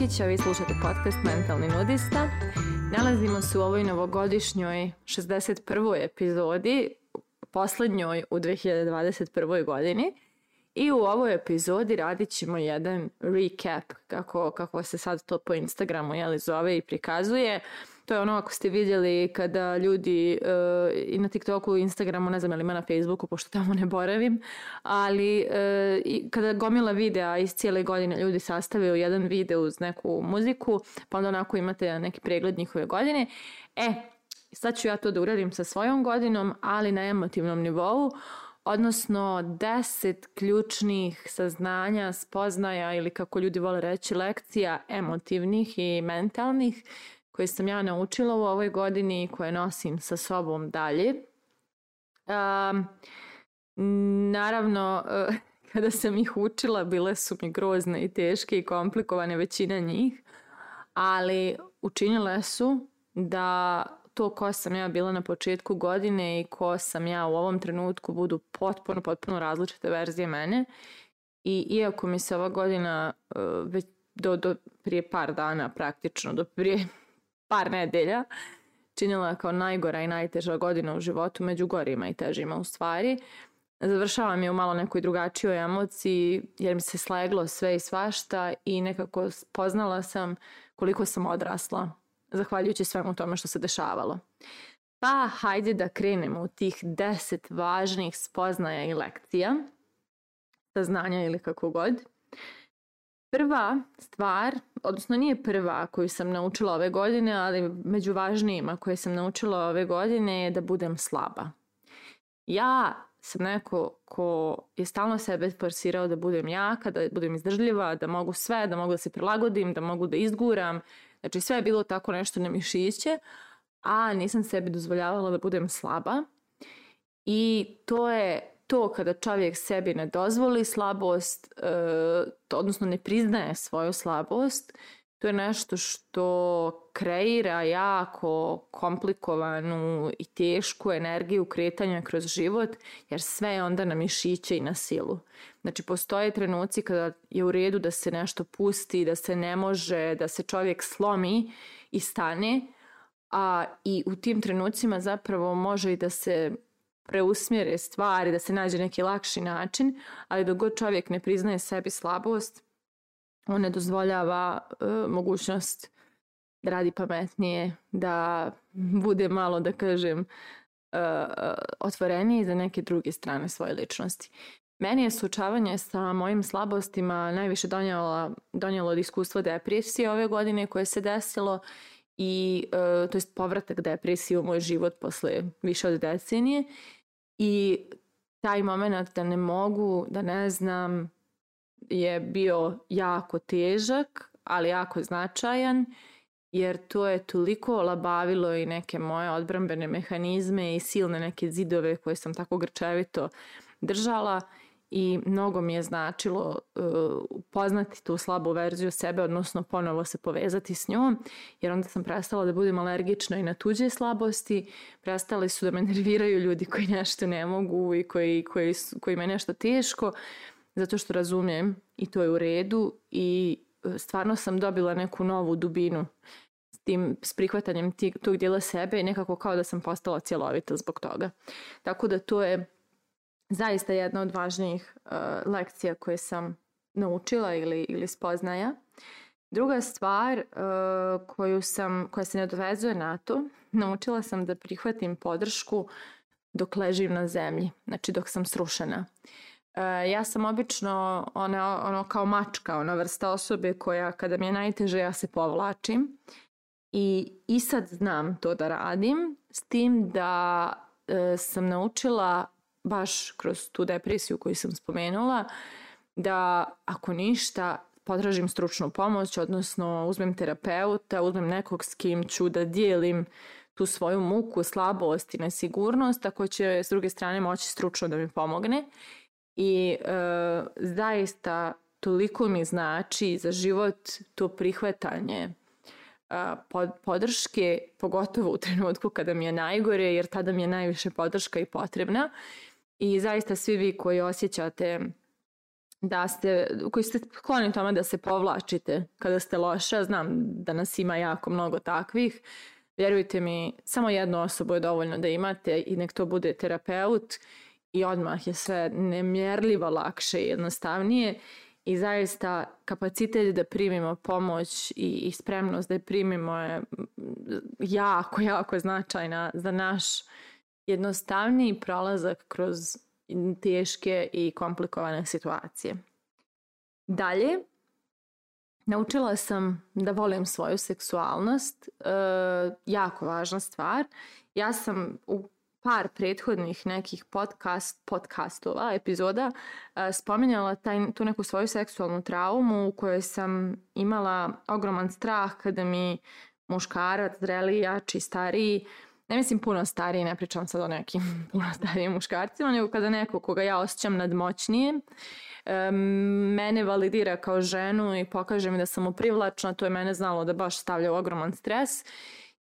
Đakić, a vi slušate podcast Mentalni nudista. Nalazimo se u ovoj novogodišnjoj 61. epizodi, poslednjoj u 2021. godini. I u ovoj epizodi radit ćemo jedan recap, kako, kako se sad to po Instagramu jeli, zove i prikazuje. Uh, To je ono ako ste vidjeli kada ljudi e, i na TikToku, Instagramu, ne znam ili ima na Facebooku, pošto tamo ne boravim, ali e, i kada gomila videa iz cijele godine ljudi sastave u jedan video uz neku muziku, pa onda onako imate neki pregled njihove godine. E, sad ću ja to da uradim sa svojom godinom, ali na emotivnom nivou, odnosno 10 ključnih saznanja, spoznaja ili kako ljudi vole reći lekcija emotivnih i mentalnih koje sam ja naučila u ovoj godini i koje nosim sa sobom dalje. Um, naravno, kada sam ih učila, bile su mi grozne i teške i komplikovane većina njih, ali učinile su da to ko sam ja bila na početku godine i ko sam ja u ovom trenutku budu potpuno, potpuno različite verzije mene. I iako mi se ova godina e, već do, do prije par dana praktično, do prije par nedelja činila kao najgora i najteža godina u životu, među gorima i težima u stvari. Završavam je u malo nekoj drugačijoj emociji jer mi se sleglo sve i svašta i nekako poznala sam koliko sam odrasla zahvaljujući svemu tome što se dešavalo. Pa hajde da krenemo u tih deset važnih spoznaja i lekcija, saznanja ili kako god. Uh, Prva stvar, odnosno nije prva koju sam naučila ove godine, ali među važnijima koje sam naučila ove godine je da budem slaba. Ja sam neko ko je stalno sebe forsirao da budem jaka, da budem izdržljiva, da mogu sve, da mogu da se prilagodim, da mogu da izguram. Znači sve je bilo tako nešto na mišiće, a nisam sebi dozvoljavala da budem slaba. I to je to kada čovjek sebi ne dozvoli slabost, e, odnosno ne priznaje svoju slabost, to je nešto što kreira jako komplikovanu i tešku energiju kretanja kroz život, jer sve je onda na mišiće i na silu. Znači, postoje trenuci kada je u redu da se nešto pusti, da se ne može, da se čovjek slomi i stane, a i u tim trenucima zapravo može i da se preusmjere stvari, da se nađe neki lakši način, ali dok god čovjek ne priznaje sebi slabost, on ne dozvoljava e, mogućnost da radi pametnije, da bude malo, da kažem, e, e otvoreniji za neke druge strane svoje ličnosti. Meni je suočavanje sa mojim slabostima najviše donijelo, donijelo iskustvo depresije ove godine koje se desilo i, e, to jest povratak depresije u moj život posle više od decenije I taj moment da ne mogu, da ne znam, je bio jako težak, ali jako značajan, jer to je toliko olabavilo i neke moje odbrambene mehanizme i silne neke zidove koje sam tako grčevito držala i mnogo mi je značilo e, upoznati tu slabu verziju sebe, odnosno ponovo se povezati s njom, jer onda sam prestala da budem alergična i na tuđe slabosti, prestali su da me nerviraju ljudi koji nešto ne mogu i koji, koji, koji je nešto teško, zato što razumijem i to je u redu i e, stvarno sam dobila neku novu dubinu s tim, s prihvatanjem tog dijela sebe i nekako kao da sam postala cjelovita zbog toga. Tako da to je zaista jedna od važnijih uh, lekcija koje sam naučila ili, ili spoznaja. Druga stvar uh, koju sam, koja se ne dovezuje na to, naučila sam da prihvatim podršku dok ležim na zemlji, znači dok sam srušena. Uh, ja sam obično ona, ono kao mačka, ona vrsta osobe koja kada mi je najteže ja se povlačim i, i sad znam to da radim s tim da e, sam naučila baš kroz tu depresiju koju sam spomenula, da ako ništa potražim stručnu pomoć, odnosno uzmem terapeuta, uzmem nekog s kim ću da dijelim tu svoju muku, slabost i nesigurnost, a će s druge strane moći stručno da mi pomogne. I e, zaista toliko mi znači za život to prihvatanje a, pod, podrške, pogotovo u trenutku kada mi je najgore, jer tada mi je najviše podrška i potrebna. Uh, i zaista svi vi koji osjećate da ste, koji ste skloni tome da se povlačite kada ste loša, znam da nas ima jako mnogo takvih, vjerujte mi, samo jednu osobu je dovoljno da imate i nek to bude terapeut i odmah je sve nemjerljivo lakše i jednostavnije i zaista kapacitet da primimo pomoć i, spremnost da je primimo je jako, jako značajna za naš jednostavniji prolazak kroz teške i komplikovane situacije. Dalje, naučila sam da volim svoju seksualnost, e, jako važna stvar. Ja sam u par prethodnih nekih podcast, podcastova, epizoda, e, spominjala taj, tu neku svoju seksualnu traumu u kojoj sam imala ogroman strah kada mi muškarac, zreliji, jači, stariji, ne mislim puno stariji, ne pričam sad o nekim puno starijim muškarcima, nego kada neko koga ja osjećam nadmoćnije, mene validira kao ženu i pokaže mi da sam mu privlačna, to je mene znalo da baš stavlja u ogroman stres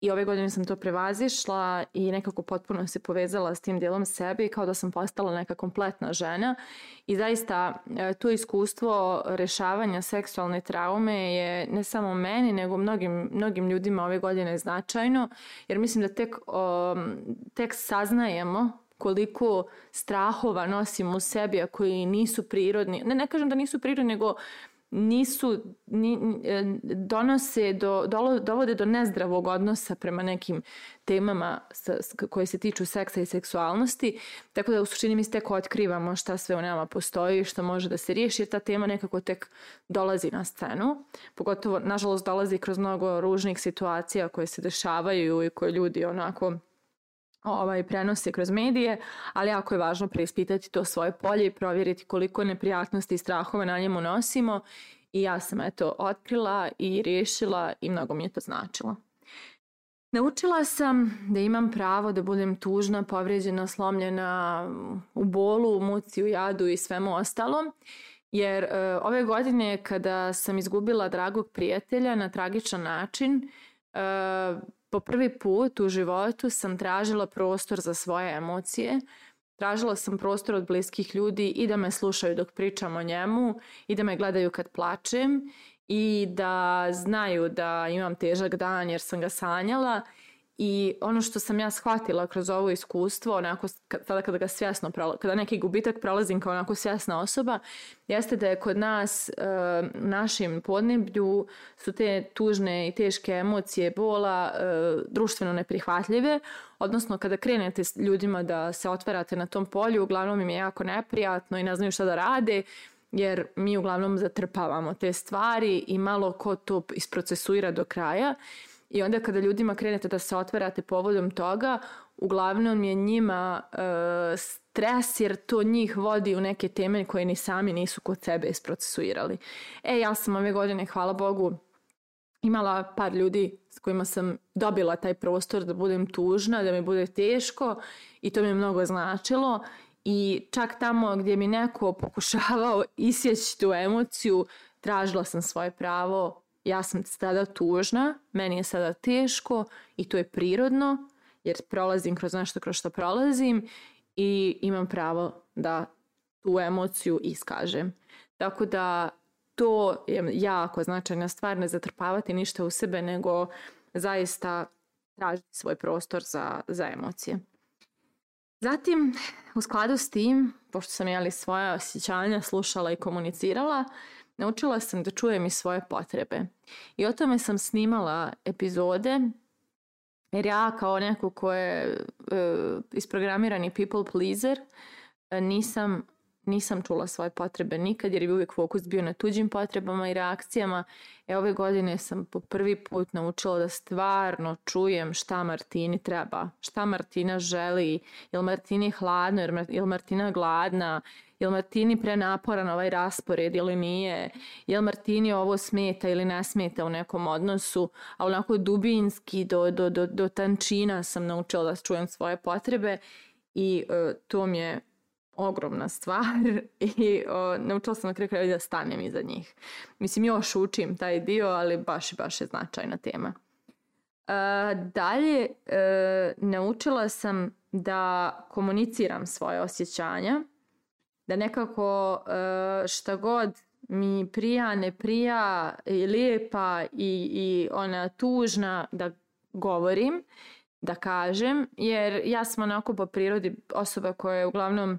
I ove godine sam to prevazišla i nekako potpuno se povezala s tim delom sebe i kao da sam postala neka kompletna žena. I zaista e, to iskustvo rešavanja seksualne traume je ne samo meni, nego mnogim, mnogim ljudima ove godine značajno, jer mislim da tek, um, tek saznajemo koliko strahova nosimo u sebi, a koji nisu prirodni. Ne, ne kažem da nisu prirodni, nego nisu ni, e, donose do dolo, dovode do nezdravog odnosa prema nekim temama sa, koje se tiču seksa i seksualnosti tako da u suštini mi tek otkrivamo šta sve u nama postoji što može da se riješi jer ta tema nekako tek dolazi na scenu pogotovo nažalost dolazi kroz mnogo ružnih situacija koje se dešavaju i koje ljudi onako ovaj, prenose kroz medije, ali jako je važno preispitati to svoje polje i provjeriti koliko neprijatnosti i strahova na njemu nosimo i ja sam eto otkrila i riješila i mnogo mi je to značilo. Naučila sam da imam pravo da budem tužna, povređena, slomljena u bolu, u muci, u jadu i svemu ostalom. Jer e, ove godine kada sam izgubila dragog prijatelja na tragičan način, e, po prvi put u životu sam tražila prostor za svoje emocije, tražila sam prostor od bliskih ljudi i da me slušaju dok pričam o njemu i da me gledaju kad plačem i da znaju da imam težak dan jer sam ga sanjala I ono što sam ja shvatila kroz ovo iskustvo, onako tada kada ga svjesno prola, kada neki gubitak prolazim kao onako svjesna osoba, jeste da je kod nas eh, u našem podneblju su te tužne i teške emocije bola eh, društveno neprihvatljive, odnosno kada krenete s ljudima da se otvarate na tom polju, uglavnom im je jako neprijatno i ne znaju šta da rade, jer mi uglavnom zatrpavamo te stvari i malo ko to isprocesuira do kraja. I onda kada ljudima krenete da se otvarate povodom toga, uglavnom je njima e, stres jer to njih vodi u neke teme koje ni sami nisu kod sebe isprocesuirali. E, ja sam ove godine, hvala Bogu, imala par ljudi s kojima sam dobila taj prostor da budem tužna, da mi bude teško i to mi je mnogo značilo i čak tamo gdje mi neko pokušavao isjeći tu emociju, tražila sam svoje pravo, ja sam sada tužna, meni je sada teško i to je prirodno jer prolazim kroz nešto kroz što prolazim i imam pravo da tu emociju iskažem. Tako da to je jako značajna stvar, ne zatrpavati ništa u sebe, nego zaista tražiti svoj prostor za, za emocije. Zatim, u skladu s tim, pošto sam jeli svoja osjećanja slušala i komunicirala, naučila sam da čujem i svoje potrebe. I o tome sam snimala epizode jer ja kao neko ko je e, isprogramirani people pleaser e, nisam nisam čula svoje potrebe nikad jer je uvijek fokus bio na tuđim potrebama i reakcijama. E ove godine sam po prvi put naučila da stvarno čujem šta Martini treba, šta Martina želi, jel Martini hladno, jel Martina gladna, jel Martini prenaporan ovaj raspored ili nije, jel Martini ovo smeta ili ne smeta u nekom odnosu, a onako dubinski do, do, do, do tančina sam naučila da čujem svoje potrebe i e, to mi je ogromna stvar i o, naučila sam na kraju kraju da stanem iza njih. Mislim, još učim taj dio, ali baš i baš je značajna tema. E, dalje, e, naučila sam da komuniciram svoje osjećanja, da nekako e, šta god mi prija, ne prija, i lijepa i, i ona tužna da govorim, da kažem, jer ja sam onako po prirodi osoba koja je uglavnom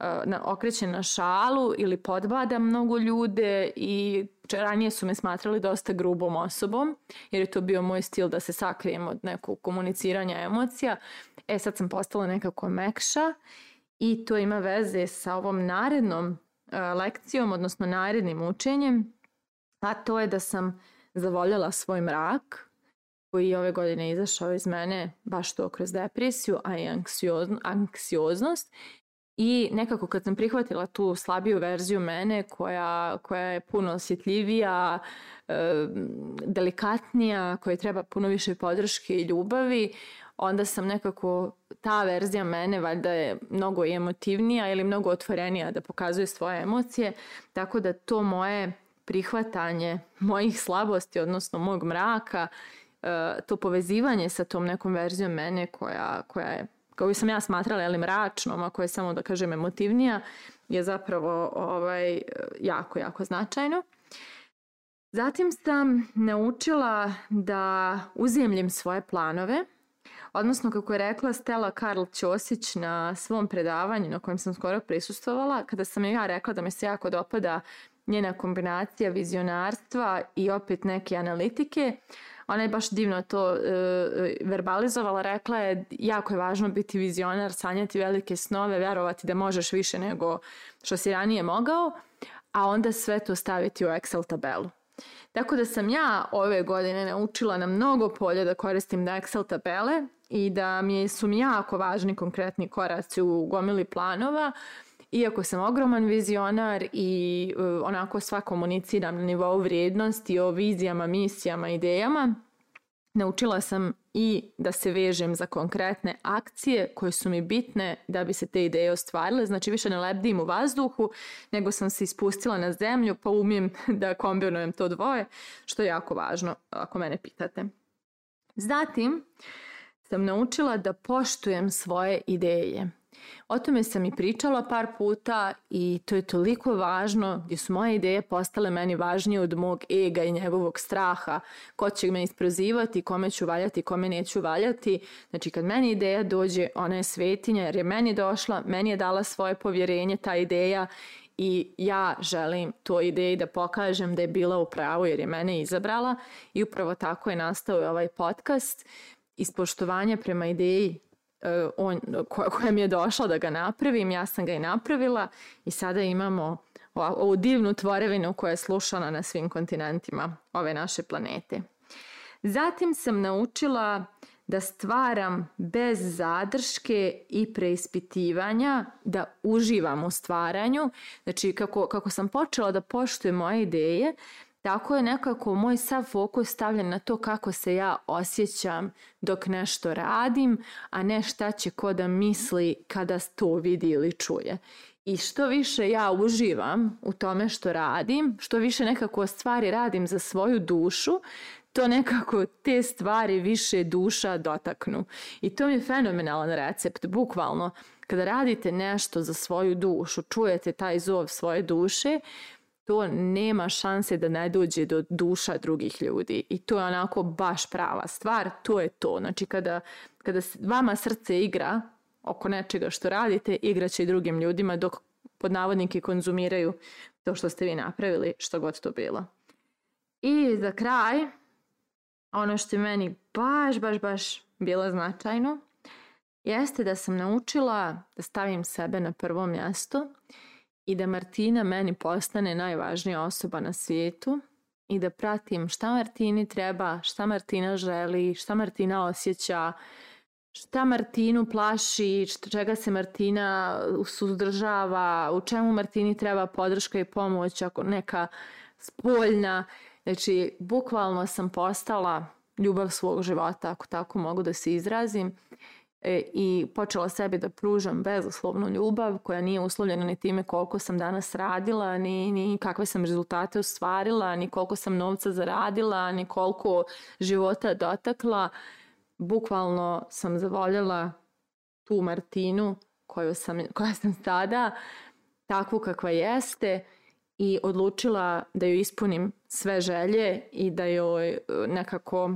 Eh, na, okreće na šalu ili podbada mnogo ljude i ranije su me smatrali dosta grubom osobom, jer je to bio moj stil da se sakrijem od nekog komuniciranja emocija. E sad sam postala nekako mekša i to ima veze sa ovom narednom e, lekcijom, odnosno narednim učenjem, a to je da sam zavoljela svoj mrak, koji je ove godine izašao iz mene baš to kroz depresiju, a i anksiozno, anksioznost I nekako kad sam prihvatila tu slabiju verziju mene koja, koja je puno osjetljivija, delikatnija, koja treba puno više podrške i ljubavi, onda sam nekako, ta verzija mene valjda je mnogo emotivnija ili mnogo otvorenija da pokazuje svoje emocije, tako da to moje prihvatanje mojih slabosti, odnosno mog mraka, eh, to povezivanje sa tom nekom verzijom mene koja, koja je koju sam ja smatrala ali mračnom, a koja je samo da kažem emotivnija, je zapravo ovaj, jako, jako značajno. Zatim sam naučila da uzemljim svoje planove, odnosno kako je rekla Stella Karl Ćosić na svom predavanju na kojem sam skoro prisustovala, kada sam ja rekla da me se jako dopada njena kombinacija vizionarstva i opet neke analitike, uh, Ona je baš divno to e, e, verbalizovala, rekla je jako je važno biti vizionar, sanjati velike snove, verovati da možeš više nego što si ranije mogao, a onda sve to staviti u Excel tabelu. Tako da sam ja ove godine naučila na mnogo polja da koristim da Excel tabele i da mi su mi jako važni konkretni koraci u gomili planova, uh, iako sam ogroman vizionar i e, onako sva komuniciram na nivou vrijednosti o vizijama, misijama, idejama, naučila sam i da se vežem za konkretne akcije koje su mi bitne da bi se te ideje ostvarile. Znači više ne lebdim u vazduhu, nego sam se ispustila na zemlju pa umijem da kombinujem to dvoje, što je jako važno ako mene pitate. Zatim sam naučila da poštujem svoje ideje. O tome sam i pričala par puta i to je toliko važno gdje su moje ideje postale meni važnije od mog ega i njegovog straha. Ko će me isprozivati, kome ću valjati, kome neću valjati. Znači kad meni ideja dođe, ona je svetinja jer je meni došla, meni je dala svoje povjerenje ta ideja i ja želim to ideji da pokažem da je bila u pravu jer je mene izabrala i upravo tako je nastao i ovaj podcast. Ispoštovanje prema ideji E, on, koja, koja mi je došla da ga napravim, ja sam ga i napravila i sada imamo ovu divnu tvorevinu koja je slušana na svim kontinentima ove naše planete. Zatim sam naučila da stvaram bez zadrške i preispitivanja, da uživam u stvaranju. Znači, kako, kako sam počela da poštujem moje ideje, Tako je nekako moj sav fokus stavljen na to kako se ja osjećam dok nešto radim, a ne šta će ko da misli kada to vidi ili čuje. I što više ja uživam u tome što radim, što više nekako stvari radim za svoju dušu, to nekako te stvari više duša dotaknu. I to mi je fenomenalan recept, bukvalno. Kada radite nešto za svoju dušu, čujete taj zov svoje duše, to nema šanse da ne dođe do duša drugih ljudi i to je onako baš prava stvar, to je to. Znači kada, kada vama srce igra oko nečega što radite, igraće i drugim ljudima dok pod navodnike konzumiraju to što ste vi napravili, što god to bilo. I za kraj, ono što je meni baš, baš, baš bilo značajno, jeste da sam naučila da stavim sebe na prvo mjesto i i da Martina meni postane najvažnija osoba na svijetu i da pratim šta Martini treba, šta Martina želi, šta Martina osjeća, šta Martinu plaši, čega se Martina suzdržava, u čemu Martini treba podrška i pomoć, ako neka spoljna. Znači, bukvalno sam postala ljubav svog života, ako tako mogu da se izrazim e, i počela sebi da pružam bezoslovnu ljubav koja nije uslovljena ni time koliko sam danas radila, ni, ni kakve sam rezultate ostvarila, ni koliko sam novca zaradila, ni koliko života dotakla. Bukvalno sam zavoljela tu Martinu koju sam, koja sam sada, takvu kakva jeste i odlučila da joj ispunim sve želje i da joj e, nekako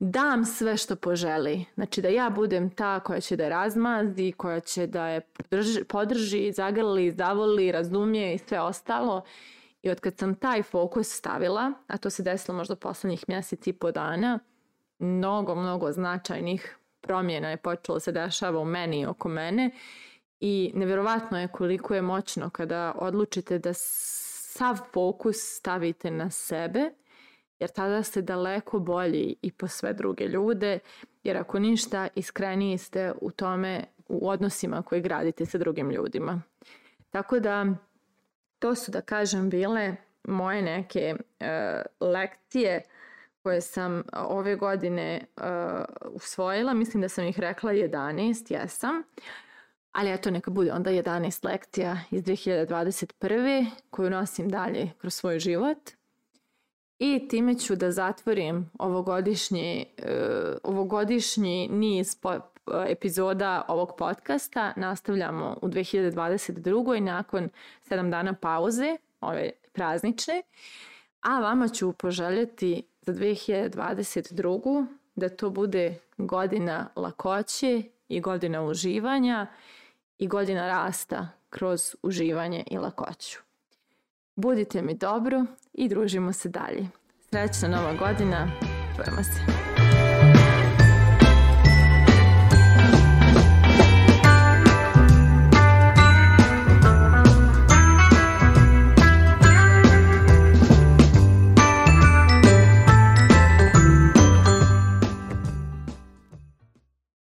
dam sve što poželi. Znači da ja budem ta koja će da razmazi, koja će da je podrži, podrži zagrli, zavoli, razumije i sve ostalo. I od kad sam taj fokus stavila, a to se desilo možda poslednjih mjesec i po dana, mnogo, mnogo značajnih promjena je počelo da se dešava u meni i oko mene i nevjerovatno je koliko je moćno kada odlučite da sav fokus stavite na sebe – jer tada ste daleko bolji i po sve druge ljude, jer ako ništa, iskreniji ste u tome u odnosima koje gradite sa drugim ljudima. Tako da, to su da kažem bile moje neke e, lekcije koje sam e, ove godine e, usvojila, mislim da sam ih rekla 11, jesam. Ali eto, neka bude onda 11 lekcija iz 2021. koju nosim dalje kroz svoj život – I time ću da zatvorim ovogodišnji, e, ovogodišnji niz epizoda ovog podcasta. Nastavljamo u 2022. nakon 7 dana pauze, ove praznične. A vama ću poželjeti za 2022. da to bude godina lakoće i godina uživanja i godina rasta kroz uživanje i lakoću. Budite mi dobro i družimo se dalje. Srećna nova godina, čujemo se.